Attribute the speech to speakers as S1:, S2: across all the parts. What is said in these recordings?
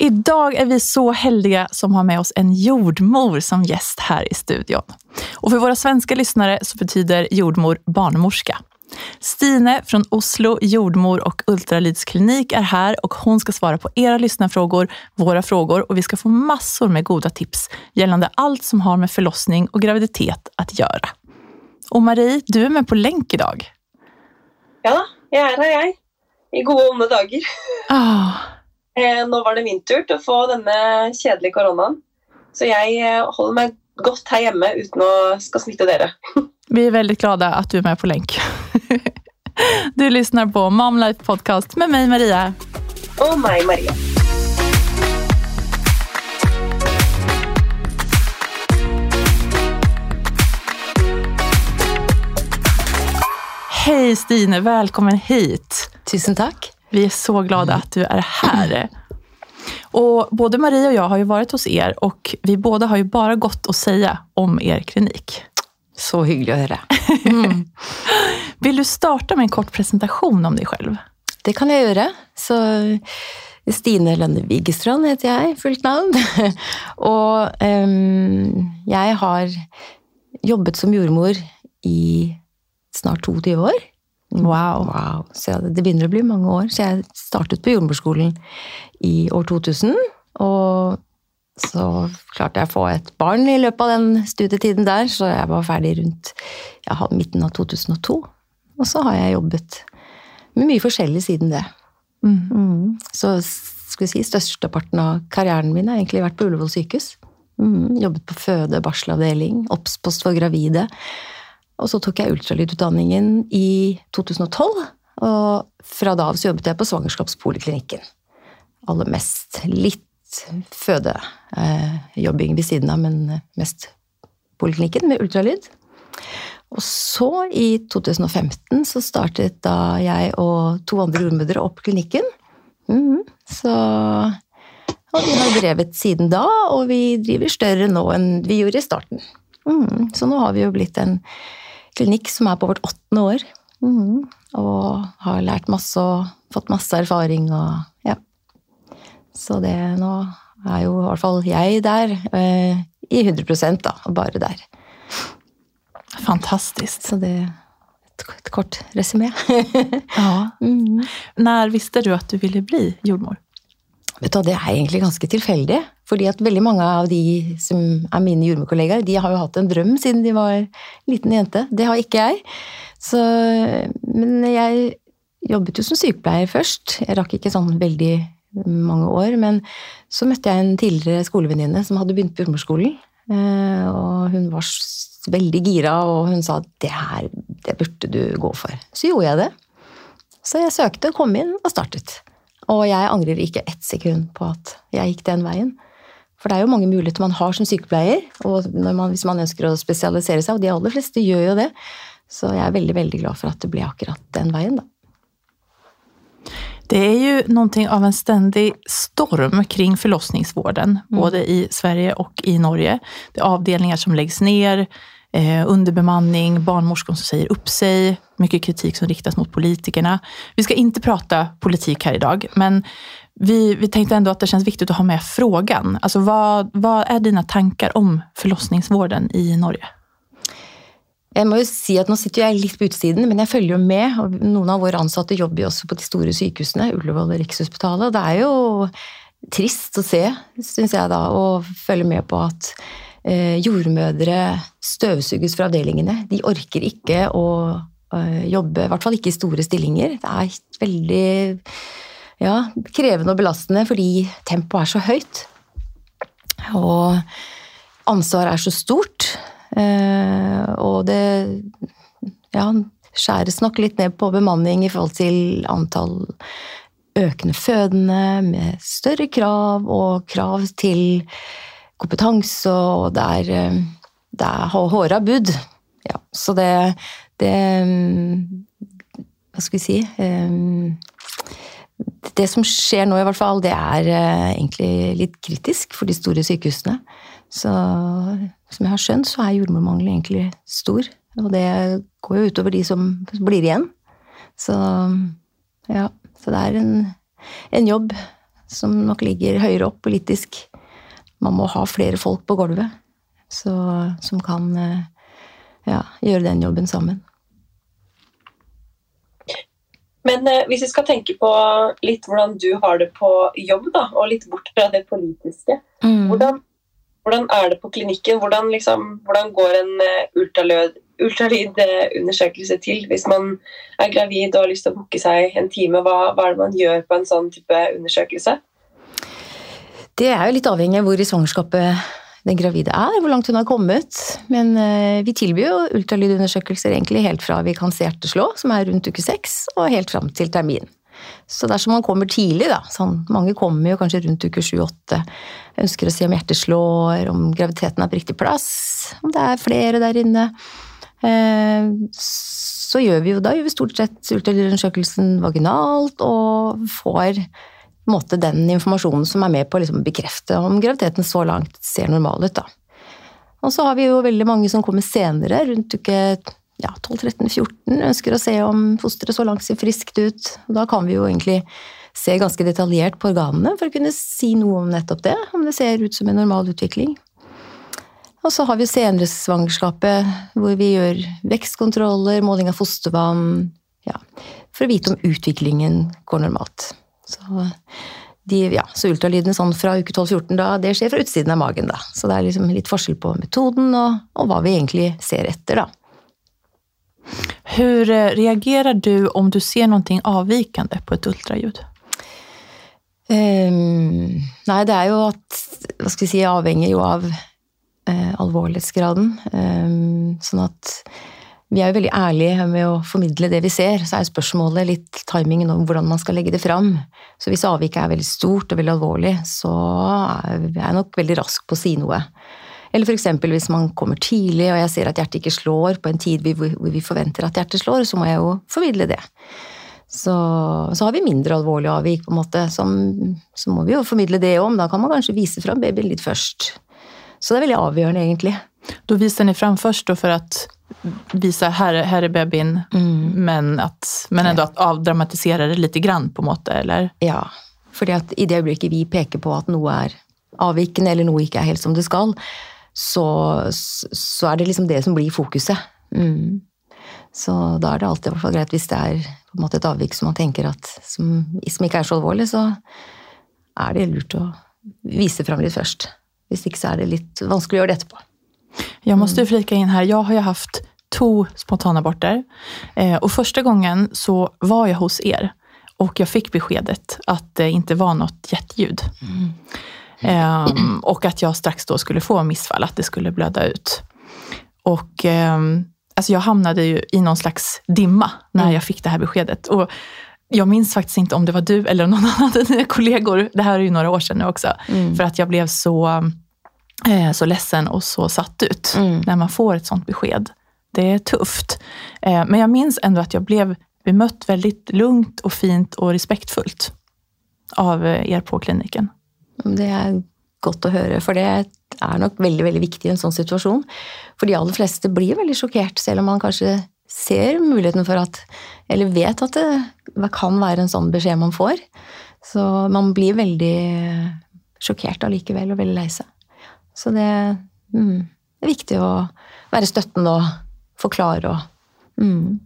S1: Idag är vi så heldiga som har med oss en jordmor som gäst här i studion. Och för våra svenska lyssnare så betyder jordmor barnmorska. Stine från Oslo jordmor och ultralydsklinik är här och hon ska svara på era lyssnarfrågor, våra frågor och vi ska få massor med goda tips gällande allt som har med förlossning och graviditet att göra. Och Marie, du är med på länk idag.
S2: Ja, jeg er her, jeg. I gode onda dagar. dager. Eh, nå var det min tur til å få denne kjedelige koronaen. Så jeg eh, holder meg godt her hjemme uten å skal smitte dere.
S1: vi er veldig glade at du er med på lenk. Du lyssnar på Momlife Podcast med meg, Maria.
S2: Og meg, Maria.
S1: Hej Stine, välkommen hit.
S3: Tusen takk.
S1: Vi är så glada att du är här. Och både Marie och jag har ju varit hos er och vi båda har ju bara gått att säga om er klinik.
S3: Så hyggelig å høre.
S1: Vil du starte med en kort presentasjon om deg selv?
S3: Det kan jeg gjøre. Så Stine Lønne Wigestrand heter jeg, fullt navn. Og um, jeg har jobbet som jordmor i snart 22 år.
S1: Wow.
S3: Wow. Så ja, det begynner å bli mange år. Så jeg startet på jordmorskolen i år 2000. Og så klarte jeg å få et barn i løpet av den studietiden der, så jeg var ferdig rundt ja, midten av 2002. Og så har jeg jobbet med mye forskjellig siden det.
S1: Mm.
S3: Så skal vi si, størsteparten av karrieren min har egentlig vært på Ullevål sykehus. Mm, jobbet på føde- og barselavdeling, obs-post for gravide. Og så tok jeg ultralydutdanningen i 2012, og fra da av så jobbet jeg på svangerskapspoliklinikken. Aller mest litt fødejobbing ved siden av, men mest poliklinikken med ultralyd. Og så, i 2015, så startet da jeg og to andre jordmødre opp klinikken. Mhm, Så Og vi har drevet siden da, og vi driver større nå enn vi gjorde i starten. Mhm, Så nå har vi jo blitt en klinikk som er på vårt åttende år. Mm. Og har lært masse og fått masse erfaring og ja. Så det nå er jo i hvert fall jeg der, eh, i 100 da, og bare der.
S1: Fantastisk.
S3: Så det er et, et kort resymé.
S1: Ja.
S3: Mm.
S1: Når visste du at du ville bli jordmor?
S3: Vet du, Det er egentlig ganske tilfeldig. fordi at veldig mange av de som er mine jordmorkollegaer, de har jo hatt en drøm siden de var liten jente. Det har ikke jeg. Så, men jeg jobbet jo som sykepleier først. Jeg rakk ikke sånn veldig mange år. Men så møtte jeg en tidligere skolevenninne som hadde begynt på jordmorskolen. Eh, Og hun var veldig gira, og hun sa det her, det burde du gå for. Så gjorde jeg det. Så jeg søkte, kom inn og startet. Og jeg angrer ikke ett sekund på at jeg gikk den veien. For det er jo mange muligheter man har som sykepleier, og når man, hvis man ønsker å spesialisere seg, og de aller fleste gjør jo det. Så jeg er veldig, veldig glad for at det ble akkurat den veien, da.
S1: Det er jo noe av en stendig storm kring forlossningsvården, både i Sverige og i Norge. Det er avdelinger som legges ner, eh, underbemanning, barnmorskor som säger upp sig, mycket kritik som riktas mot politikerna. Vi ska inte prata politik här idag, men vi, vi tänkte ändå att det känns viktigt att ha med frågan. Alltså vad, vad är dina tankar om förlossningsvården i Norge?
S3: Jeg må jo si at Nå sitter jeg litt på utsiden, men jeg følger jo med. og Noen av våre ansatte jobber jo også på de store sykehusene, Ullevål og Rikshospitalet. og Det er jo trist å se, syns jeg, da, å følge med på at jordmødre støvsuges fra avdelingene. De orker ikke å eh, jobbe, i hvert fall ikke i store stillinger. Det er veldig ja, krevende og belastende fordi tempoet er så høyt. Og ansvaret er så stort. Eh, og det ja, skjæres nok litt ned på bemanning i forhold til antall økende fødende, med større krav og krav til kompetanse, og det er, eh, det er håra bud. Ja, så det, det Hva skal vi si eh, Det som skjer nå, i hvert fall, det er eh, egentlig litt kritisk for de store sykehusene. Så som jeg har skjønt, så er jordmormangelen egentlig stor. Og det går jo utover de som blir igjen. Så ja, så det er en, en jobb som nok ligger høyere opp politisk. Man må ha flere folk på gulvet så, som kan eh, ja, gjøre den jobben sammen.
S2: Men eh, hvis vi skal tenke på litt hvordan du har det på jobb, da, og litt bort fra det politiske. Mm. Hvordan, hvordan, er det på klinikken? Hvordan, liksom, hvordan går en uh, ultralyd, ultralydundersøkelse til hvis man er gravid og har lyst til å booke seg en time? Hva, hva, er det man gjør på en sånn type undersøkelse?
S3: Det er jo litt avhengig av hvor i svangerskapet den gravide er, hvor langt hun har kommet. Men uh, vi tilbyr jo ultralydundersøkelser egentlig helt fra vi kan se hjerteslå, som er rundt uke seks, og helt fram til termin. Så dersom man kommer tidlig, da sånn, Mange kommer jo kanskje rundt uke sju-åtte. Ønsker å se om hjertet slår, om graviditeten er på riktig plass, om det er flere der inne. Uh, så gjør vi jo da gjør vi stort sett ultralydundersøkelsen vaginalt og får måte den informasjonen som er med på å liksom bekrefte om graviditeten så langt ser normal ut. Da. Og så har vi jo veldig mange som kommer senere, rundt uke ja, 12-13-14, ønsker å se om fosteret så langt ser friskt ut. Da kan vi jo egentlig se ganske detaljert på organene for å kunne si noe om nettopp det, om det ser ut som en normal utvikling. Og så har vi senere svangerskapet, hvor vi gjør vekstkontroller, måling av fostervann, ja, for å vite om utviklingen går normalt. Så, de, ja, så ultralydene sånn fra uke 12-14, da, det skjer fra utsiden av magen. Da. Så det er liksom litt forskjell på metoden og, og hva vi egentlig ser etter. da.
S1: Hur eh, reagerer du om du ser noe avvikende på et ultralyd?
S3: Um, nei, det er jo at Hva skal vi si, avhenger jo av uh, alvorlighetsgraden. Um, sånn at vi er jo veldig ærlige med å formidle det vi ser. Så er spørsmålet litt timingen om hvordan man skal legge det fram. Så hvis avviket er veldig stort og veldig alvorlig, så er jeg nok veldig rask på å si noe. Eller f.eks. hvis man kommer tidlig og jeg ser at hjertet ikke slår på en tid hvor vi forventer at hjertet slår, så må jeg jo formidle det. Så, så har vi mindre alvorlige avvik, på en måte, som, så må vi jo formidle det om. Da kan man kanskje vise fram babyen litt først. Så det er veldig avgjørende, egentlig.
S1: Da viser ni fram først for å visa her, her er babyen, mm. men, at, men ändå att avdramatisera det litt grann på en måte, eller?
S3: Ja, fordi at i det øyeblikket vi peker på at noe er avvikende, eller noe ikke er helt som det skal, så, så er det liksom det som blir fokuset. Mm. Så da er det alltid hvert fall greit hvis det er på en måte et avvik som man tenker at som, som ikke er så alvorlig, så er det lurt å vise fram litt først. Hvis ikke så er det litt vanskelig å gjøre det etterpå.
S1: Jag måste flika in här, jag har ju haft två spontanaborter. Eh, och första gången så var jag hos er och jag fick beskedet att det inte var något hjärtljud. Mm. Eh, och att jag strax då skulle få missfall, att det skulle blöda ut. Och eh, alltså jag hamnade ju i någon slags dimma när mm. jag fick det här beskedet. Och jag minns faktiskt inte om det var du eller någon annan av dina kollegor, det här är ju några år sedan nu också, mm. för att jag blev så så ledsen och så satt ut mm. när man får ett sånt besked. Det är tufft. Eh, men jag minns ändå att jag blev bemött väldigt lugnt och fint och respektfullt av eh, er på klinikken.
S3: Det er godt å høre, for det er nok veldig veldig viktig i en sånn situasjon. For de aller fleste blir veldig sjokkert, selv om man kanskje ser muligheten for at Eller vet at det kan være en sånn beskjed man får. Så man blir veldig sjokkert allikevel og veldig lei seg. Så det, mm, det, er viktig å være støttende og forklare og mm.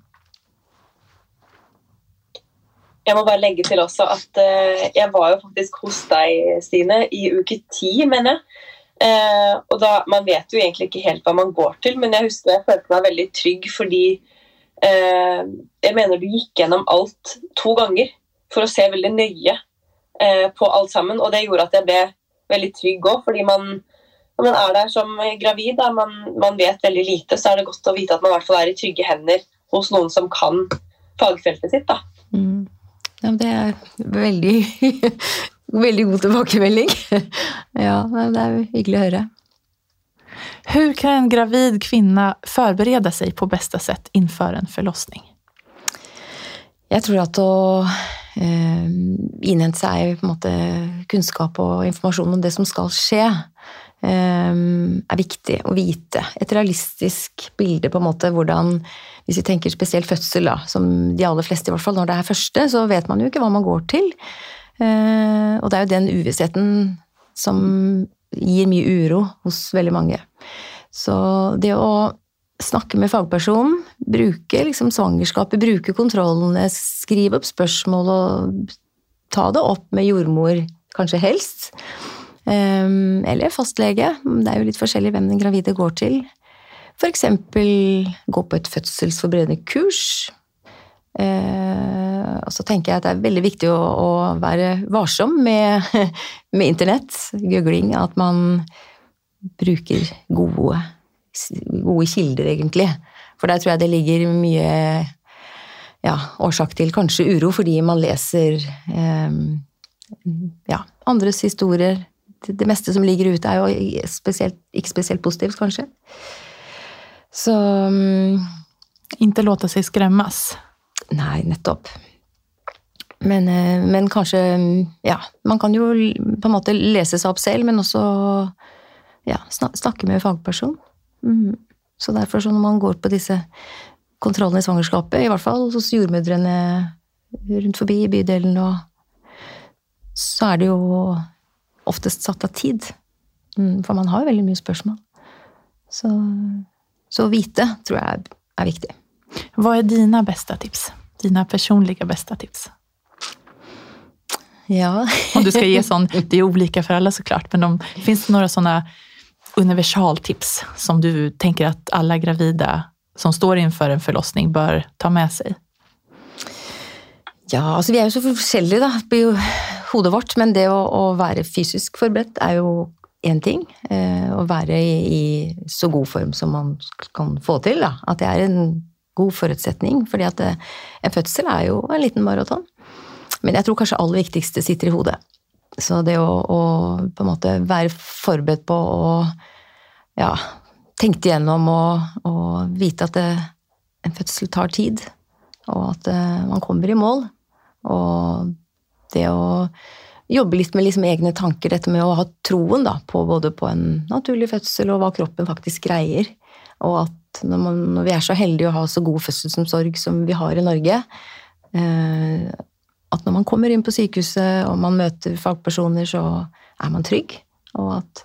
S2: Jeg må bare legge til også at uh, jeg var jo faktisk hos deg, Stine, i uke ti, mener jeg. Uh, og da, Man vet jo egentlig ikke helt hva man går til, men jeg husker jeg følte meg veldig trygg fordi uh, jeg mener du gikk gjennom alt to ganger for å se veldig nøye på alt sammen. Og det gjorde at jeg ble veldig trygg òg, fordi man, når man er der som gravid, da, man, man, vet veldig lite, så er det godt å vite at man i hvert fall er i trygge hender hos noen som kan fagfeltet sitt. da. Mm.
S3: Ja, det er veldig, veldig god tilbakemelding. ja, det er hyggelig å høre.
S1: Hur kan en gravid kvinne forberede seg på beste sett innenfor en forlossning?
S3: Jeg tror at å eh, innhente seg på en måte, kunnskap og informasjon om det som skal skje, er viktig å vite. Et realistisk bilde på en måte hvordan Hvis vi tenker spesielt fødsel, da, som de aller fleste, i hvert fall når det er første, så vet man jo ikke hva man går til. Eh, og det er jo den uvissheten som gir mye uro hos veldig mange. Så det å snakke med fagpersonen, bruke liksom svangerskapet, bruke kontrollene, skrive opp spørsmål og ta det opp med jordmor, kanskje helst. Um, eller fastlege. Det er jo litt forskjellig hvem den gravide går til. F.eks. gå på et fødselsforberedende kurs. Uh, og så tenker jeg at det er veldig viktig å, å være varsom med, med internett, googling, at man bruker gode, gode kilder, egentlig. For der tror jeg det ligger mye ja, årsak til kanskje uro, fordi man leser eh, ja, andres historier. Det meste som ligger ute, er jo spesielt, ikke spesielt positivt, kanskje. Så um,
S1: Ikke låte seg skremmes.
S3: Nei, nettopp. Men, eh, men, kanskje Ja, man kan jo på en måte lese seg opp selv, men også ja, snakke med fagperson. Mm. Så derfor, så når man går på disse kontrollene i svangerskapet, i hvert fall hos jordmødrene rundt forbi i bydelen, og så er det jo oftest satt av tid. Mm, for man har jo veldig mye spørsmål. Så, så vite tror jeg er viktig.
S1: Hva er dine beste tips? Dine personlige beste tips?
S3: Ja.
S1: Om du skal gi sånn, Det er ulike for alle, så klart, men de, finnes det noen sånne universaltips som du tenker at alle gravide som står innenfor en forlossning, bør ta med seg?
S3: Ja, altså vi er jo så forskjellige da, hodet vårt, men det å, å være fysisk forberedt er jo én ting. Eh, å være i, i, så god form som man kan få til. Da. At det er en god forutsetning, fordi at eh, en fødsel er jo en liten maraton. Men jeg tror kanskje aller viktigste sitter i hodet. Så det å, å på en måte være forberedt på å ja, tenke igjennom og, og vite at det, en fødsel tar tid, og at eh, man kommer i mål. Og det å jobbe litt med liksom egne tanker, dette med å ha troen da, på både på en naturlig fødsel og hva kroppen faktisk greier. Og at når, man, når vi er så heldige å ha så god fødselsomsorg som vi har i Norge, eh, at når man kommer inn på sykehuset og man møter fagpersoner, så er man trygg. Og at,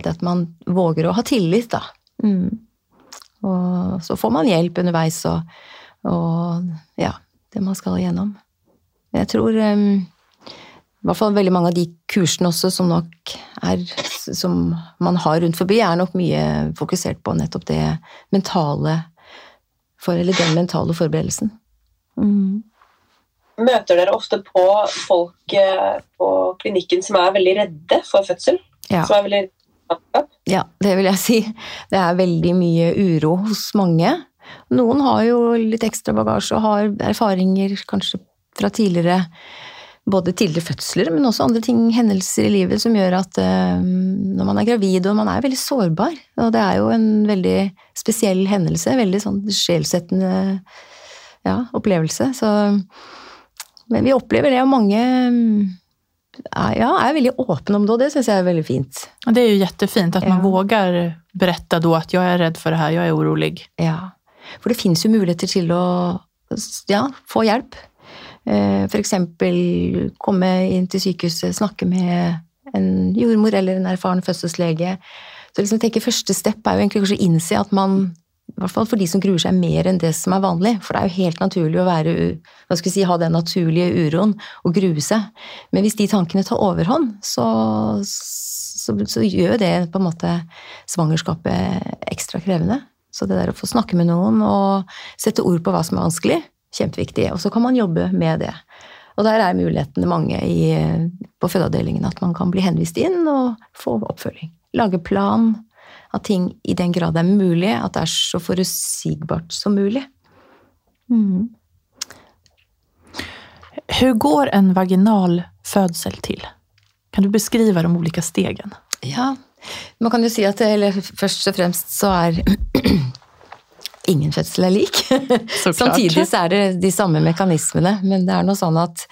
S3: at man våger å ha tillit, da. Mm. Og så får man hjelp underveis og, og, ja, det man skal igjennom. Jeg tror um, i hvert fall veldig mange av de kursene også som nok er som man har rundt forbi, er nok mye fokusert på nettopp det mentale for, Eller den mentale forberedelsen. Mm.
S2: Møter dere ofte på folk eh, på klinikken som er veldig redde for fødsel?
S3: Ja.
S2: Som er veldig
S3: ja, det vil jeg si. Det er veldig mye uro hos mange. Noen har jo litt ekstra bagasje og har erfaringer kanskje fra tidligere både tidligere fødsler, men også andre ting, hendelser i livet som gjør at uh, når man er gravid og man er veldig sårbar Og det er jo en veldig spesiell hendelse, veldig sånn sjelsettende ja, opplevelse. Så Men vi opplever det, og mange ja, er veldig åpne om det, og det syns jeg er veldig fint.
S1: Det er jo kjempefint at man ja. våger berette da at 'jeg er redd for det her, jeg er urolig'.
S3: Ja, for det fins jo muligheter til å ja, få hjelp. Eh, eksempel komme inn til sykehuset, snakke med en jordmor eller en erfaren fødselslege. Så liksom tenker Første step er jo egentlig kanskje å innse at man i hvert fall for de som gruer seg mer enn det som er vanlig. For det er jo helt naturlig å være, hva skal si, ha den naturlige uroen og grue seg. Men hvis de tankene tar overhånd, så, så, så gjør det på en måte svangerskapet ekstra krevende. Så det der å få snakke med noen og sette ord på hva som er vanskelig, kjempeviktig. Og så kan man jobbe med det. Og der er mulighetene mange i, på fødeavdelingen. At man kan bli henvist inn og få oppfølging. Lage plan av ting i den grad det er mulig, at det er så forutsigbart som mulig. Mm.
S1: Hvordan går en vaginal fødsel til? Kan du beskrive de ulike stegene?
S3: Ja, man kan jo si at eller først og fremst så er ingen fødsel er lik. Samtidig så er det de samme mekanismene, men det er noe sånn at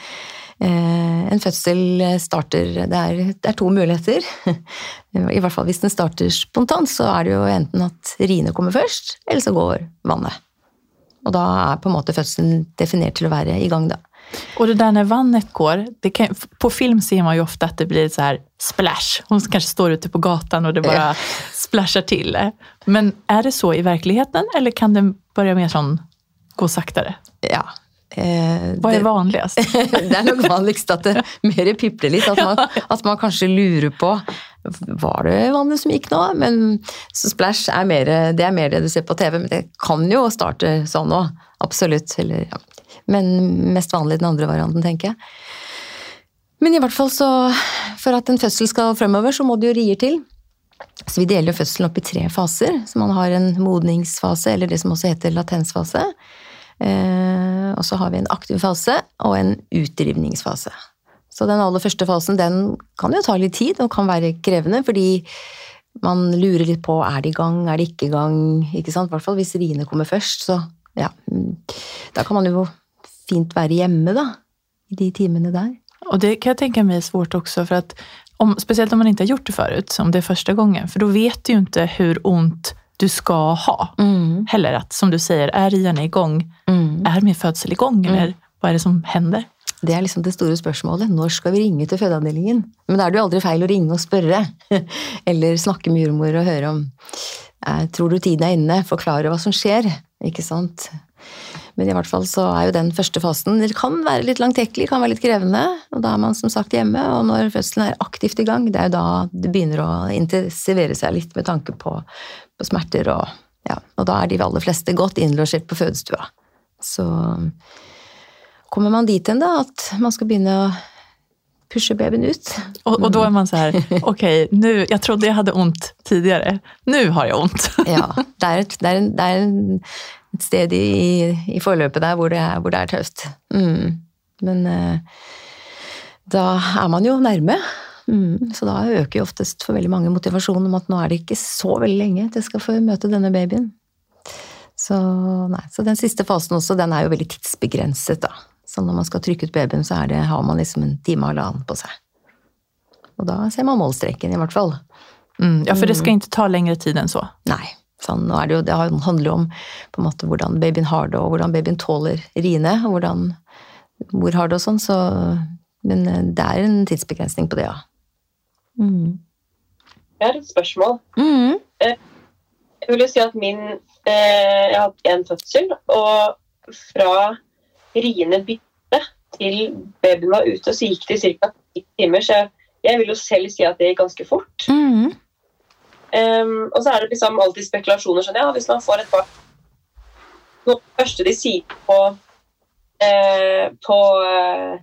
S3: Eh, en fødsel starter det er, det er, to muligheter. I hvert fall hvis den starter spontant, så er det jo enten at riene kommer først, eller så går vannet. Og da er på en måte fødselen definert til å være i gang, da.
S1: Och det där när vannet går, det kan, på film ser man ju ofta att det blir så här splash. Hon kanske står ute på gatan och det bara
S3: splasher
S1: splashar till. Men är det så i verkligheten eller kan den börja mer sånn gå saktare?
S3: Ja. Eh,
S1: Hva er
S3: det-
S1: vanligast?
S3: det er nok vanligst at det mer pipler litt. At man, at man kanskje lurer på Var det vannet som gikk nå? Men så splash er mer, det er mer det du ser på TV. Men det kan jo starte sånn òg. Absolutt. Eller, ja. Men mest vanlig den andre varianten, tenker jeg. Men i hvert fall så For at en fødsel skal fremover, så må det jo rier til. Så vi deler jo fødselen opp i tre faser. Så man har en modningsfase, eller det som også heter latensfase. Eh, og så har vi en aktiv fase og en utdrivningsfase. Så den aller første fasen den kan jo ta litt tid og kan være krevende, fordi man lurer litt på er det i gang, er det ikke i gang. ikke sant? I hvert fall hvis riene kommer først. Så ja, da kan man jo fint være hjemme, da. I de timene der.
S1: Och det kan jag tänka mig är svårt också för att om, speciellt om man inte har gjort det förut, om det är första gången, för då vet du ju inte hur ont du ska ha.
S3: Mm.
S1: Heller att, som du säger, är riarna igång?
S3: Mm.
S1: Är min födsel igång? Eller vad är det som händer?
S3: Det er liksom det store spørsmålet. Når skal vi ringe til fødeavdelingen? Men da er det jo aldri feil å ringe og spørre. Eller snakke med jordmor og høre om eh, Tror du tiden er inne? Forklare hva som skjer. Ikke sant? Men i hvert fall så er jo den første fasen Det kan være litt langtekkelig, kan være litt krevende. Og da er man som sagt hjemme, og når fødselen er aktivt i gang, det er jo da det begynner å intensivere seg litt med tanke på, på smerter og Ja. Og da er de aller fleste godt innlosjert på fødestua. Så kommer man dit hen da, at man skal begynne å pushe babyen ut.
S1: Och, och då är man så här, okej, nu, jag trodde jag hade ont tidigare. Nu har jag ont.
S3: Ja, det et, det är, det är et sted i, i forløpet der hvor det er, hvor det er tøft. Mm. Men eh, da er man jo nærme. Mm. Så da øker jo oftest for veldig mange motivasjonen om at nå er det ikke så veldig lenge til jeg skal få møte denne babyen. Så, nei, så den siste fasen også, den er jo veldig tidsbegrenset, da. Så når man skal trykke ut babyen, så er det, har man liksom en time og halvannen på seg. Og da ser man målstreken, i hvert fall.
S1: Mm, ja, for det skal ikke ta lengre tid enn så.
S3: Nei. Sånn, nå er det, jo, det handler jo om på en måte hvordan babyen har det, og hvordan babyen tåler riene, og hvordan mor har det og sånn, så Men eh, det er en tidsbegrensning på det, ja. Mm.
S2: Jeg har et spørsmål.
S3: Mm.
S2: Jeg vil jo si at min eh, Jeg har hatt én fødsel, og fra riene bytte til babyen var ute, så gikk det ca. ti timer. Så jeg, jeg vil jo selv si at det gikk ganske fort.
S3: Mm.
S2: Um, og så er det liksom alltid spekulasjoner sånn, ja, hvis man får et barn Noe av det første de sier på eh, på eh,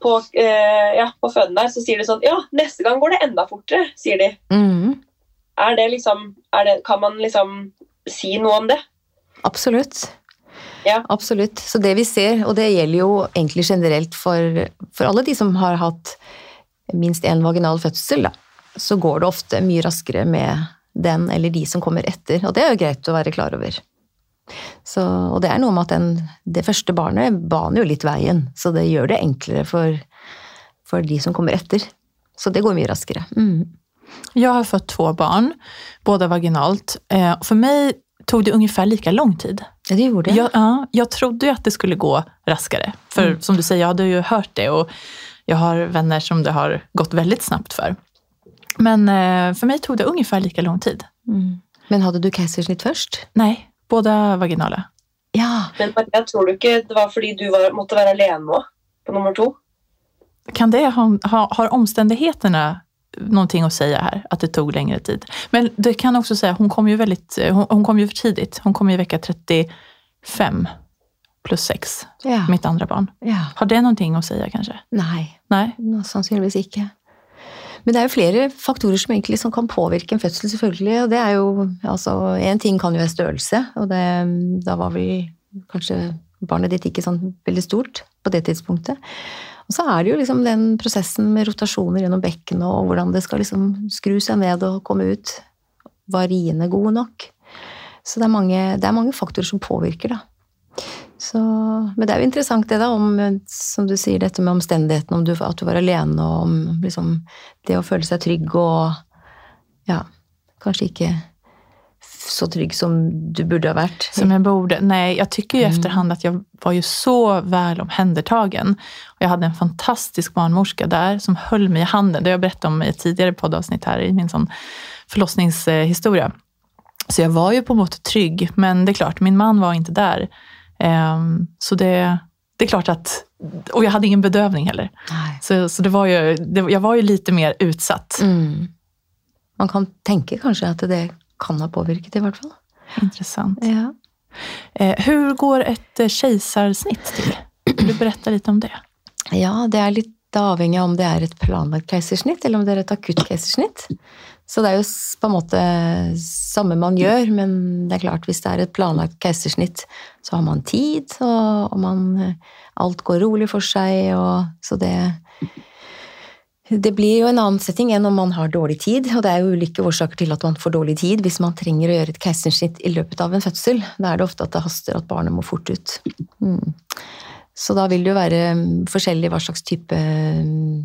S2: på, eh, ja, på føden der, så sier de sånn Ja, neste gang går det enda fortere, sier de.
S3: Mm.
S2: Er det liksom er det, Kan man liksom si noe om det?
S3: Absolutt.
S2: Ja.
S3: Absolutt. Så det vi ser, og det gjelder jo egentlig generelt for, for alle de som har hatt minst én vaginal fødsel, da, så går det ofte mye raskere med den eller de som kommer etter, og det er jo greit å være klar over. Så, og det er noe med at den, det første barnet baner jo litt veien, så det gjør det enklere for, for de som kommer etter. Så det går mye raskere. Mm.
S1: Jeg har født två barn, både vaginalt. For meg tok tog det omtrent like lang tid.
S3: Ja, det gjorde det.
S1: Jag, ja, jag trodde ju att det skulle gå raskare. För
S3: Mm.
S1: som du säger, jag hade ju hört det och jag har vänner som det har gått väldigt snabbt för. Men eh, för mig tog det ungefär lika lång tid.
S3: Mm. Men hadde du keisersnitt først?
S1: Nej, båda vaginala.
S3: Ja.
S2: Men Maria, tror du ikke det var fordi du var, måtte være alene nå på nummer to?
S1: Kan det ha, ha, har omständigheterna någonting att säga här? Att det tog längre tid? Men det kan också säga, hon kom ju väldigt, hon, hon kom ju för tidigt. Hon kom i vecka 35 plus 6,
S3: ja.
S1: mitt andra barn.
S3: ja.
S1: Har det någonting att säga kanske? Nej,
S3: Nej? Sannsynligvis ikke. Men det er jo flere faktorer som egentlig som kan påvirke en fødsel, selvfølgelig. Og det er jo altså Én ting kan jo være størrelse, og det, da var vel kanskje barnet ditt ikke sånn veldig stort på det tidspunktet. Og så er det jo liksom den prosessen med rotasjoner gjennom bekkenet, og hvordan det skal liksom skru seg ned og komme ut. Var riene gode nok? Så det er mange, det er mange faktorer som påvirker, da. Så, men det er jo interessant det da, om, som du sier, dette med omstendighetene, om at du var alene, og om liksom, det å føle seg trygg og ja, kanskje ikke så trygg som du burde ha vært?
S1: Som jag borde. Nej, jag tycker ju
S3: Mm.
S1: efterhand att jag var ju så väl omhändertagen. Och jag hade en fantastisk barnmorska där som höll mig i handen. Det har jag berättat om i et tidigare poddavsnitt här i min sån förlossningshistoria. Så jag var ju på något måte trygg, men det är klart, min man var inte där. Så det, det är klart att, och jag hade ingen bedövning heller. Så, så det var ju, det, jag var ju lite mer utsatt.
S3: Mm. Man kan tenke kanskje at det kan ha påvirket, i hvert fall.
S1: Intressant.
S3: Ja.
S1: Eh, hur går et keisersnitt kejsarsnitt till? Vill du berätta litt om det?
S3: Ja, det er litt avhengig av om det er et planlagt keisersnitt, eller om det er et akutt keisersnitt. Så det er jo på en måte samme man gjør, men det er klart, hvis det er et planlagt keisersnitt, så har man tid, og, og man, alt går rolig for seg, og så det det blir jo en annen setting enn om man har dårlig tid, og det er jo ulike årsaker til at man får dårlig tid hvis man trenger å gjøre et keisersnitt i løpet av en fødsel. Da er det ofte at det haster at barnet må fort ut. Mm. Så da vil det jo være mm, forskjellig hva slags type mm,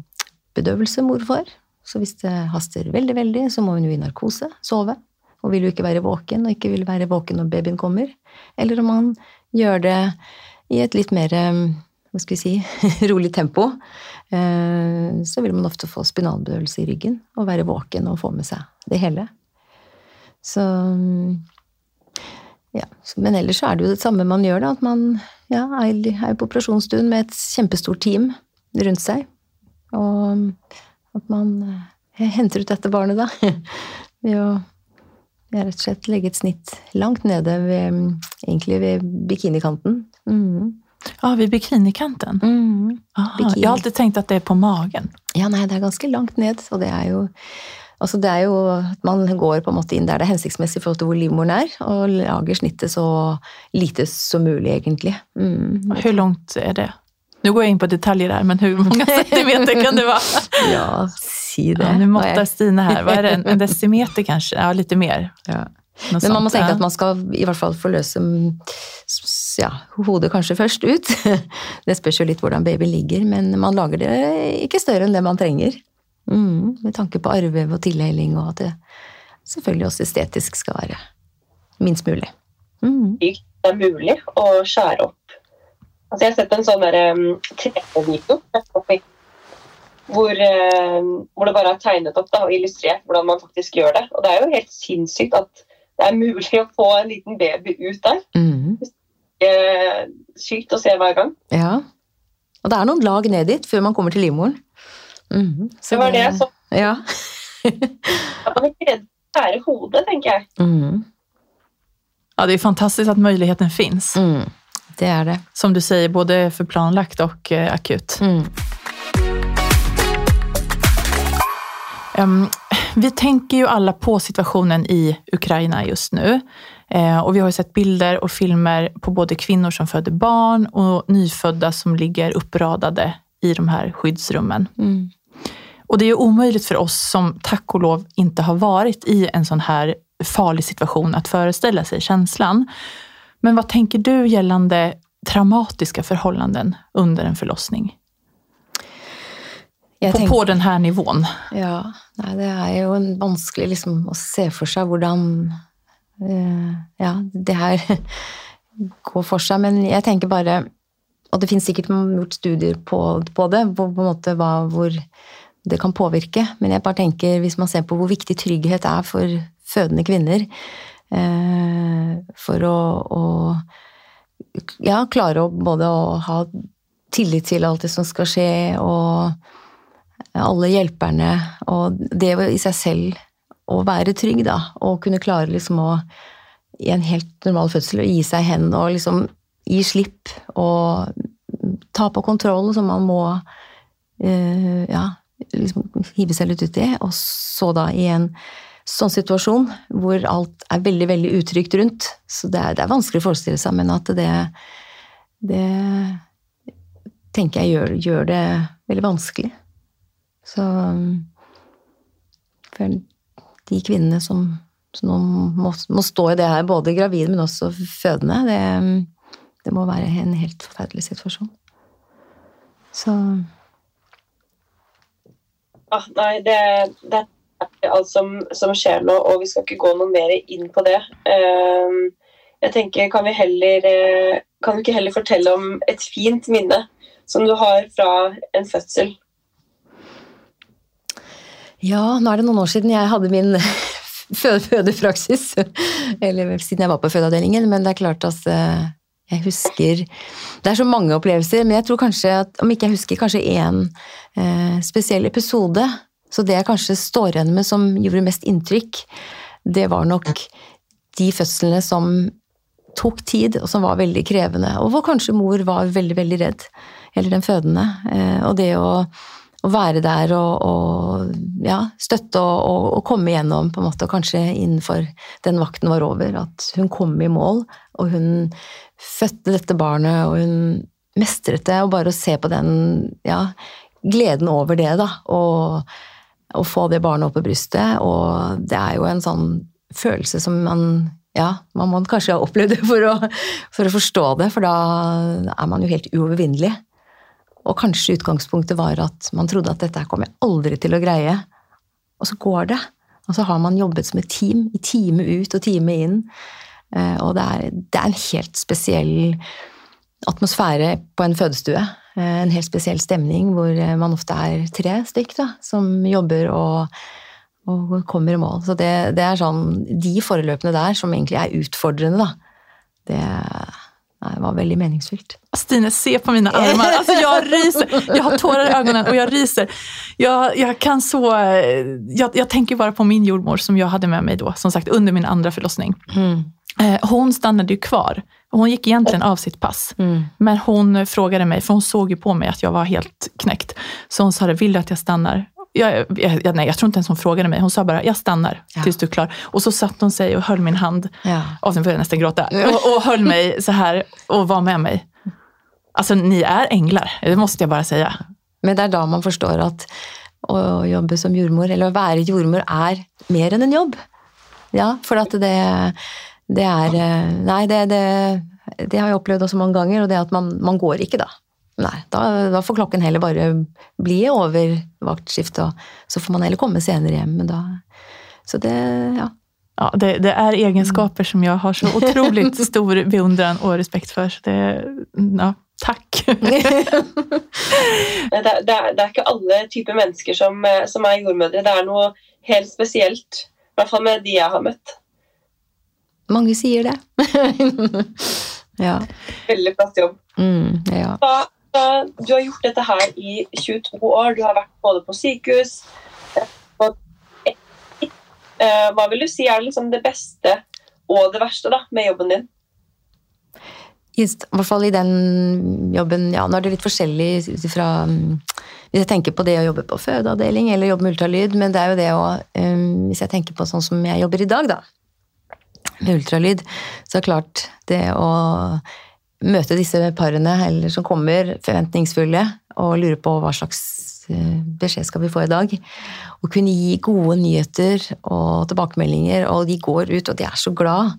S3: bedøvelse mor får. Så hvis det haster veldig, veldig, så må hun jo i narkose, sove, og vil jo ikke være våken, og ikke vil være våken når babyen kommer. Eller om man gjør det i et litt mer mm, hva skal vi si, rolig tempo, eh, så vil man ofte få spinalbedøvelse i ryggen og være våken og få med seg det hele. Så mm, ja, Men ellers så er det jo det samme man gjør, da. At man ja, er på operasjonsstuen med et kjempestort team rundt seg. Og at man eh, henter ut dette barnet, da. Ved å rett og slett legge et snitt langt nede ved mm, Egentlig ved bikinikanten. Mhm.
S1: Ja, vid bikinikanten. Mm.
S3: Bikini.
S1: Jeg har alltid tenkt at det er på magen.
S3: Ja, nei, det er ganske langt ned, og det er jo Altså, det er jo at man går på en måte inn der det er hensiktsmessig i forhold til hvor livmoren er, og lager snittet så lite som mulig, egentlig. Mm.
S1: Hvor langt er det? Nå går jeg inn på detaljer der, men hvor mange centimeter kan det være?
S3: Ja, si det.
S1: Ja, Nå
S3: Hva
S1: Stine her. Hva er det? En decimeter kanskje? Ja, litt mer.
S3: Ja. Men man må tenke at man skal i hvert fall få løse s- ja, hodet kanskje først ut. Det spørs jo litt hvordan baby ligger, men man lager det ikke større enn det man trenger. Mm, med tanke på arrvev og tilheling, og at det selvfølgelig også estetisk skal være minst mulig. Mm.
S2: det er mulig å skjære opp. Altså, jeg har sett en sånn um, 3D-video hvor, eh, hvor det bare er tegnet opp da, og illustrert hvordan man faktisk gjør det. Og det er jo helt sinnssykt at det er mulig å få en liten baby ut der.
S3: Mm.
S2: Eh, sykt å se hver gang.
S3: Ja. Og det er noen lag ned dit før man kommer til livmoren. Mm. Så
S2: Det var det jeg så.
S3: Ja.
S2: At man ikke redd for hodet, tenker jeg.
S3: Mm.
S1: Ja, det er fantastisk at muligheten finns.
S3: Mm. Det er det.
S1: Som du sier, både for planlagt akutt eh, akut. Vi tänker ju alla på situationen i Ukraina just nu. Eh, och vi har sett bilder och filmer på både kvinnor som föder barn och nyfödda som ligger uppradade i de här skyddsrummen.
S3: Mm.
S1: Och det är jo omöjligt för oss som tack och lov inte har varit i en sån här farlig situation att föreställa sig känslan. Men vad tänker du gällande traumatiska förhållanden under en förlossning? På,
S3: tenker-
S1: på denne nivåen.
S3: Ja, nei, det er jo en vanskelig liksom, å se for seg hvordan uh, ja, det her går for seg. Men jeg tenker bare Og det finnes sikkert gjort studier på, på det, på, på en måte hva, hvor det kan påvirke. Men jeg bare tenker, hvis man ser på hvor viktig trygghet er for fødende kvinner uh, For å, å ja, klare å både å ha tillit til alt det som skal skje, og alle hjelperne, og det i seg selv å være trygg, da, og kunne klare liksom å i en helt normal fødsel å gi seg hen og liksom gi slipp og ta på kontroll som man må eh, ja, liksom hive seg litt ut i, og så da i en sånn situasjon hvor alt er veldig, veldig utrygt rundt. Så det er, det er vanskelig å forestille seg, men at det, det tenker jeg gjør, gjør det veldig vanskelig. Så for de kvinnene som, som må, må stå i det her, både gravide, men også fødende, det, det må være en helt forferdelig situasjon. Så
S2: Ah, nei, det, det er alt som, som, skjer nå, og vi skal ikke gå noe mer inn på det. Uh, jeg tenker, kan vi, heller, uh, kan vi ikke heller fortelle om et fint minne som du har fra en fødsel?
S3: Ja, nå er det noen år siden jeg hadde min fødepraksis. Eller siden jeg var på fødeavdelingen. Men det er klart at uh, jeg husker Det er så mange opplevelser, men jeg tror kanskje at om ikke jeg husker kanskje én uh, spesiell episode, så det jeg kanskje står igjen med som gjorde mest inntrykk, det var nok de fødslene som tok tid, og som var veldig krevende. Og hvor kanskje mor var veldig, veldig redd. Eller den fødende. Eh, og det å, å være der og, og ja, støtte og, og, komme igjennom, på en måte, kanskje innenfor den vakten var over, at hun kom i mål, og hun fødte dette barnet, og hun mestret det, og bare å se på den ja, gleden over det, da. Og og få det barnet opp på brystet. Og det er jo en sånn følelse som man ja, man må kanskje ha opplevd det for å, for å forstå det, for da er man jo helt uovervinnelig. Og kanskje utgangspunktet var at man trodde at dette kommer jeg aldri til å greie. Og så går det. Og så har man jobbet som et team, i time ut og time inn. Eh, og det er, det er en helt spesiell atmosfære på en fødestue. Eh, en helt spesiell stemning hvor eh, man ofte er tre stykk da, som jobber og, og kommer i mål. Så det, det, er sånn De forløpene der som egentlig er utfordrende, da, det, det var veldig meningsfylt.
S1: Stine, se på mine armer! Altså, jeg ryser! Jeg har tårer i øynene, og jeg ryser. Jeg, jeg kan så jeg, jeg, tenker bare på min jordmor som jeg hadde med meg da, som sagt, under min andre forlossning. Mm. Hun stannade jo kvar hon gick egentligen av sitt pass. Mm. Men hon frågade mig, för hon såg ju på mig att jag var helt knäckt. Så hon sa, vill du att jag stannar? Jag, jag, nej, jag tror inte ens hon frågade mig. Hon sa bara, jag stannar ja. tills du är klar. Och så satt hon sig och höll min hand. Ja. Och sen började jag nästan gråta. Och, och höll mig så här och var med mig. Alltså, ni är änglar. Det måste jag bara säga.
S3: Men det er da man forstår at å jobbe som jordmor, eller å være jordmor, er mer enn en jobb. Ja, for at det det er eh, Nei, det, det, det, har jeg opplevd også mange ganger, og det at man, man går ikke, da. Nei, da, da, får klokken heller bare bli over vaktskift, og så får man heller komme senere hjem. Men da Så det, ja.
S1: Ja, det, det, er egenskaper som jeg har så utrolig stor beundring og respekt for. Så det, ja, takk. det,
S2: det, det, er ikke alle typer mennesker som, som er jordmødre. Det er noe helt spesielt. I hvert fall med de jeg har møtt.
S3: Mange sier det.
S2: ja. Veldig flott jobb.
S3: Mm, ja.
S2: da, du har gjort dette her i 22 år. Du har vært både på sykehus på eh, Hva vil du si er liksom det beste og det verste da, med jobben din?
S3: Just, I hvert fall i den jobben ja, Nå er det litt forskjellig fra Hvis jeg tenker på det å jobbe på fødeavdeling eller jobbe med ultralyd, men det er jo det å um, Hvis jeg tenker på sånn som jeg jobber i dag, da, med ultralyd, så er det klart det å møte disse parene eller som kommer forventningsfulle og lurer på hva slags eh, beskjed skal vi få i dag. Og kunne gi gode nyheter og tilbakemeldinger, og de går ut, og de er så glad.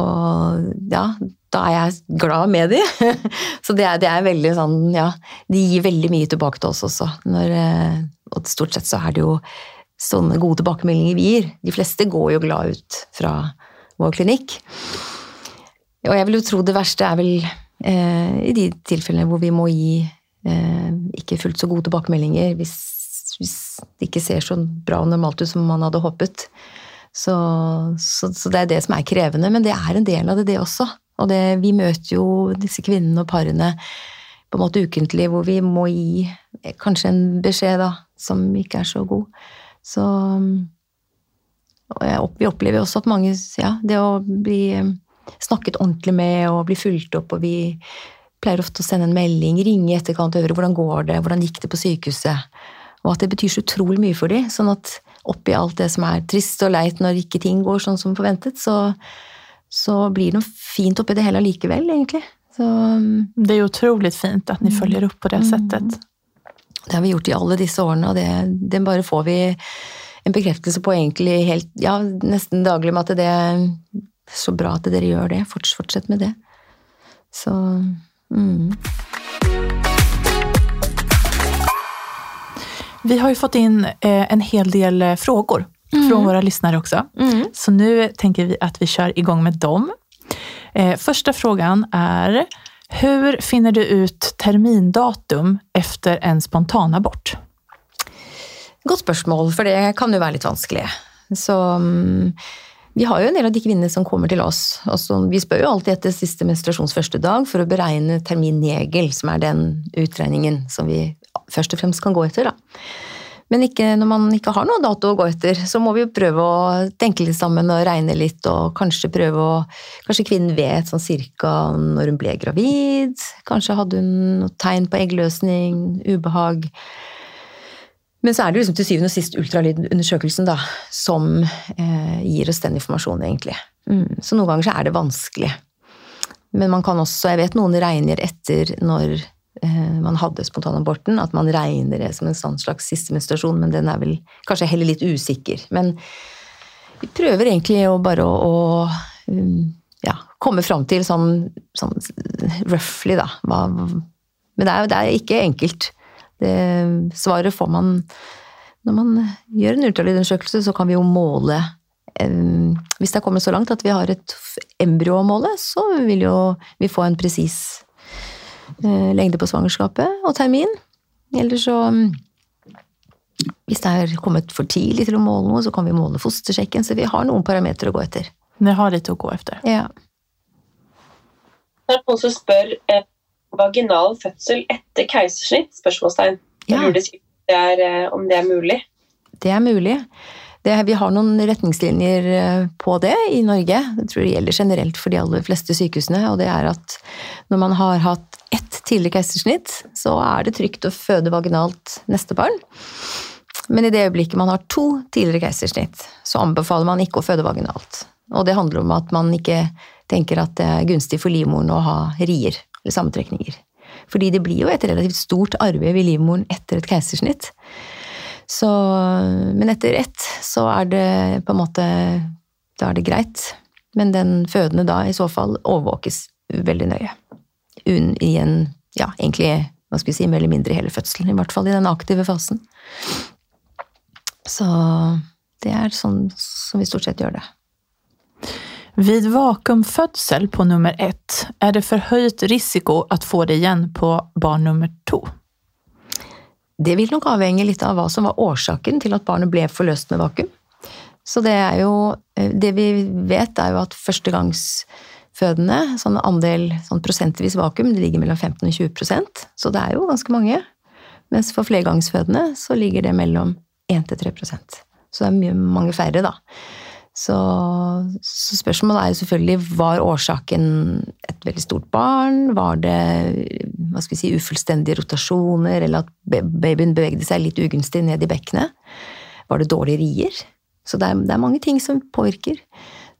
S3: Og ja, da er jeg glad med de. Så det er, det er, veldig sånn, ja De gir veldig mye tilbake til oss også. Når, eh, og stort sett så er det jo sånne gode tilbakemeldinger vi gir. De fleste går jo glad ut fra vår klinikk. Og jeg vil jo tro det verste er vel eh, i de tilfellene hvor vi må gi eh, ikke fullt så gode tilbakemeldinger hvis, hvis, det ikke ser så bra og normalt ut som man hadde håpet. Så, så, så, det er det som er krevende, men det er en del av det, det også. Og det, vi møter jo disse kvinnene og parene på en måte ukentlig, hvor vi må gi kanskje en beskjed da, som ikke er så god. Så og vi opplever også at mange Ja, det å bli eh, snakket ordentlig med og blir fulgt opp, og vi pleier ofte å sende en melding, ringe i etterkant og høre hvordan går det, hvordan gikk det på sykehuset. Og at det betyr så utrolig mye for dem. Sånn at oppi alt det som er trist og leit når ikke ting går sånn som forventet, så, så blir det noe fint oppi det hele allikevel, egentlig. Så,
S1: mm. det er utrolig fint at dere følger opp på det mm. settet.
S3: Det har vi gjort i alle disse årene, og det, det bare får vi en bekreftelse på egentlig helt, ja, nesten daglig med at det så bra at dere gjør det. Fortsett med det. Så mm.
S1: Vi har jo fått inn eh, en hel del eh, frågor från våra lyssnare också.
S3: Mm.
S1: Så nu tänker vi att vi kör igång med dem. Eh, första frågan är, hur finner du ut termindatum efter en spontanabort?
S3: Godt spørsmål, for det kan jo være litt vanskelig. Så mm, vi har jo en del av de kvinnene som kommer til oss. Altså, vi spør jo alltid etter siste menstruasjons første dag for å beregne terminnegel, som er den utregningen som vi først og fremst kan gå etter. da. Men ikke, når man ikke har noen dato å gå etter, så må vi jo prøve å tenke litt sammen og regne litt, og kanskje prøve å Kanskje kvinnen vet sånn cirka når hun ble gravid, kanskje hadde hun noe tegn på eggløsning, ubehag. Men så er det liksom til syvende og sist ultralydundersøkelsen da, som eh, gir oss den informasjonen, egentlig. Mm. Så noen ganger så er det vanskelig. Men man kan også, jeg vet noen regner etter når eh, man hadde spontanaborten, at man regner det som en sånn slags siste menstruasjon, men den er vel kanskje heller litt usikker. Men vi prøver egentlig å bare å, å um, ja, komme fram til sånn, sånn roughly, da. Hva, men det er, det er ikke enkelt. Det, svaret får man når man gjør en ultralydundersøkelse, så kan vi jo måle eh, Hvis det er kommet så langt at vi har et embryo å måle, så vil jo vi få en presis eh, lengde på svangerskapet og termin. Eller så Hvis det er kommet for tidlig til å måle noe, så kan vi måle fostersjekken. Så vi har noen parametere å gå etter.
S1: Vi har litt å gå etter.
S3: Ja.
S2: Det er noen som spør eh, vaginal fødsel etter keisersnitt? Spørsmålstegn.
S3: Ja.
S2: det er, eh, om det er mulig.
S3: Det er mulig. Det, vi har noen retningslinjer eh, på det i Norge. Jeg tror det gjelder generelt for de aller fleste sykehusene. Og det er at når man har hatt ett tidlig keisersnitt, så er det trygt å føde vaginalt neste barn. Men i det øyeblikket man har to tidligere keisersnitt, så anbefaler man ikke å føde vaginalt. Og det handler om at man ikke tenker at det er gunstig for livmoren å ha rier, sammentrekninger. Fordi det blir jo et relativt stort arbeid i livmoren etter et keisersnitt. Så, men etter ett så er det på en måte Da er det greit. Men den fødende da i så fall overvåkes veldig nøye. Un, I en ja, egentlig hva skal vi si, mer eller mindre hele fødselen, i hvert fall i den aktive fasen. Så det er sånn som vi stort sett gjør det.
S1: Vid vakuumfødsel på nummer ett, er det forhøyet risiko å få det igjen på barn nummer to?
S3: Det vil nok avhenge litt av hva som var årsaken til at barnet ble forløst med vakuum. Så det er jo Det vi vet, er jo at førstegangsfødende, sånn andel sånn prosentvis vakuum, det ligger mellom 15 og 20% så det er jo ganske mange. Mens for flergangsfødende så ligger det mellom 1 til 3% Så det er mye, mange færre, da. Så, så spørsmålet er jo selvfølgelig var årsaken et veldig stort barn? Var det hva skal vi si, ufullstendige rotasjoner, eller at babyen bevegde seg litt ugunstig ned i bekkenet? Var det dårlige rier? Så det er, det er mange ting som påvirker.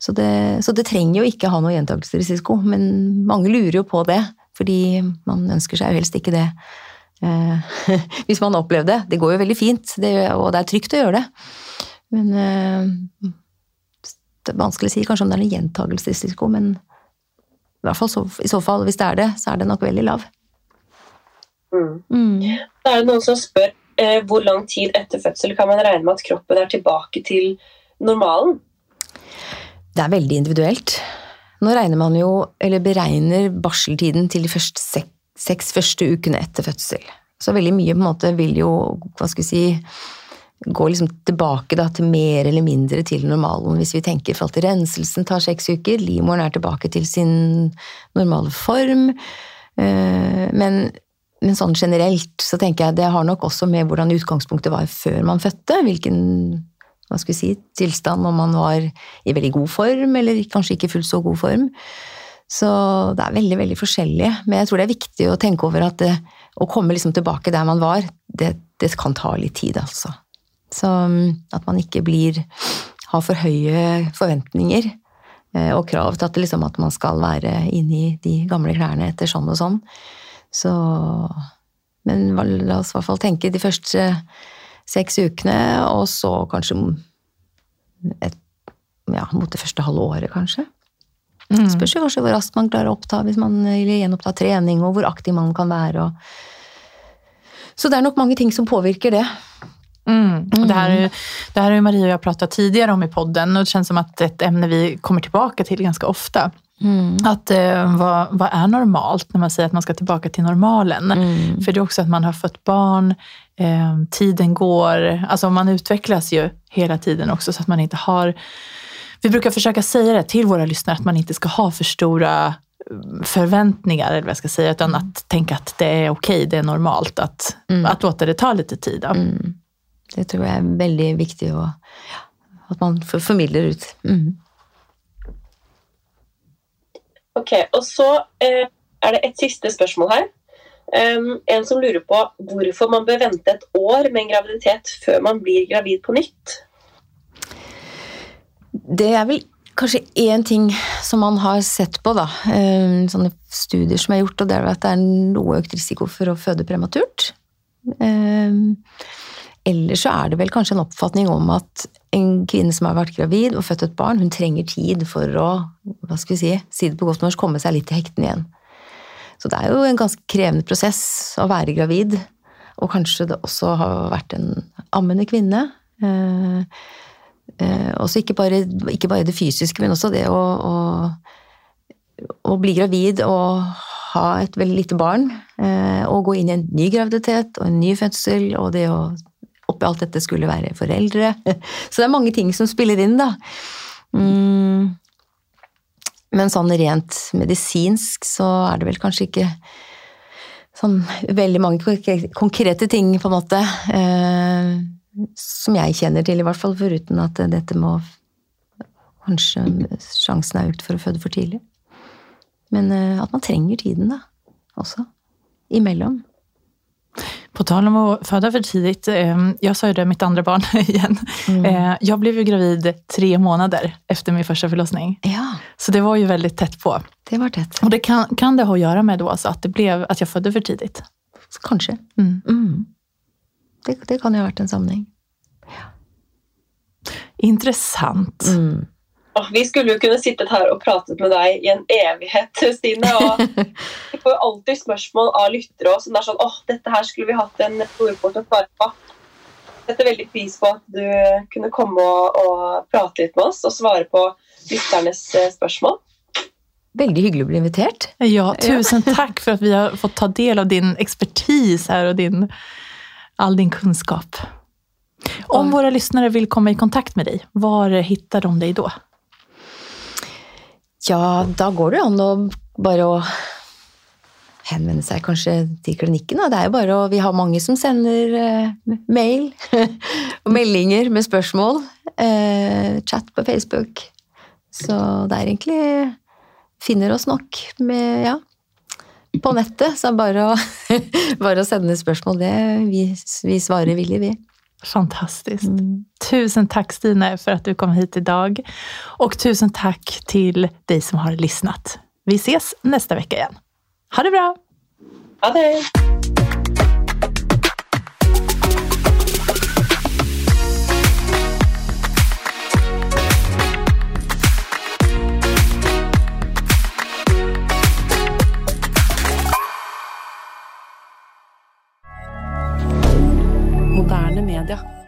S3: Så det, så det trenger jo ikke ha noe gjentakelsesrisiko, men mange lurer jo på det. Fordi man ønsker seg jo helst ikke det. Eh, hvis man har opplevd det. Det går jo veldig fint, det, og det er trygt å gjøre det. Men eh, vanskelig å si kanskje om det er en gjentagelsesrisiko, men i hvert fall så, i så fall, hvis det er det, så er det nok veldig lav.
S2: Mm.
S3: Mm.
S2: Da er det noen som spør eh, hvor lang tid etter fødsel kan man regne med at kroppen er tilbake til normalen?
S3: Det er veldig individuelt. Nå regner man jo, eller beregner barseltiden til de første seks, seks første ukene etter fødsel. Så veldig mye på en måte vil jo, hva skal vi si, gå liksom tilbake da, til mer eller mindre til normalen. Hvis vi tenker for at renselsen tar seks uker, livmoren er tilbake til sin normale form. Eh, Men, men sånn generelt så tenker jeg det har nok også med hvordan utgangspunktet var før man fødte. Hvilken hva skal vi si, tilstand, om man var i veldig god form, eller kanskje ikke fullt så god form. Så det er veldig, veldig forskjellig. Men jeg tror det er viktig å tenke over at det, å komme liksom tilbake der man var, det, det kan ta litt tid, altså. Så mm, at man ikke blir har for høye forventninger eh, og krav til at, det liksom, at man skal være inni de gamle klærne etter sånn og sånn. Så Men la oss i hvert fall tenke de første seks ukene, og så kanskje et, ja, mot det første halve året, kanskje.
S1: Mm.
S3: Spørs jo kanskje hvor raskt man klarer å oppta hvis man gjenoppta trening, og hvor aktiv man kan være. Og... Så det er nok mange ting som påvirker det.
S1: Mm. Det, här är, det här har Maria och jag pratat tidigare om i podden och det känns som att ett ämne vi kommer tillbaka till ganska ofta. Mm. Att eh, vad, vad, är normalt när man säger att man ska tillbaka till normalen? Mm. För det är också att man har fött barn, eh, tiden går, alltså man utvecklas ju hela tiden också så att man inte har vi brukar försöka säga det till våra lyssnare att man inte ska ha för stora eh, förväntningar, eller vad jag ska säga, utan att tänka att det är okej, det är normalt att, mm. att låta det ta lite tid. Mm.
S3: Det tror jeg er veldig viktig och, at man formidler ut. Mm.
S2: Ok, og så eh, er det et siste spørsmål her. Um, en som lurer på hvorfor man bør vente et år med en graviditet før man blir gravid på nytt.
S3: Det er vel kanskje en ting som man har sett på, da, um, sånne studier som er gjort, og det er at det er noe økt risiko for å føde prematurt. Um, Eller så er det vel kanskje en oppfatning om at en kvinne som har vært gravid og født et barn, hun trenger tid for å hva skal vi si, si det på godt norsk, komme seg litt i hektene igjen. Så det er jo en ganske krevende prosess å være gravid, og kanskje det også har vært en ammende kvinne. Eh, eh, også ikke bare, ikke bare, det fysiske, men også det å, å, å bli gravid og ha et veldig lite barn, eh, og gå inn i en ny graviditet og en ny fødsel, og det å oppi alt dette skulle være foreldre. Så det er mange ting som spiller inn, da. Mm. Men sånn rent medisinsk så er det vel kanskje ikke sånn veldig mange konkrete ting, på en måte, eh, som jeg kjenner til, i hvert fall, foruten at dette må Kanskje sjansen er økt for å føde for tidlig. Men eh, at man trenger tiden, da, også. Imellom.
S1: På tal om att föda för tidigt, jeg jag sa ju det, mitt andra barn igen. Mm. Eh, jag blev ju gravid tre månader efter min första förlossning.
S3: Ja.
S1: Så det var ju väldigt tätt på.
S3: Det var tätt.
S1: Och det kan, kan det ha att göra med då alltså att, det blev, att jag födde för tidigt?
S3: Kanske. Mm. Mm. Det, det, kan ju ha varit en samling. Ja.
S1: Intressant.
S2: Vi skulle jo kunne sittet her og pratet med deg i en evighet, Stine. og Vi får jo alltid spørsmål av lyttere som er sånn åh, dette her skulle vi hatt en ordbort å svare på. Setter veldig pris på at du kunne komme og, og prate litt med oss og svare på lytternes eh, spørsmål.
S3: Veldig hyggelig å bli invitert.
S1: Ja, tusen takk for at vi har fått ta del av din ekspertise her og din, all din kunnskap. Om våre lyssnare vill komma i kontakt med dig, var hittar de dig då?
S3: Ja, da går det jo an å bare å henvende seg kanskje til klinikken. Det er jo bare å Vi har mange som sender uh, mail og meldinger med spørsmål. Uh, chat på Facebook. Så det er egentlig Finner oss nok med Ja. På nettet, så bare å, bare å sende spørsmål. Det, vi, vi svarer villig, vi.
S1: Fantastiskt. Mm. Tusen tack Stine för att du kom hit idag. Och tusen tack till dig som har lyssnat. Vi ses nästa vecka igen. Ha det bra!
S2: Ha det!
S1: Twitter.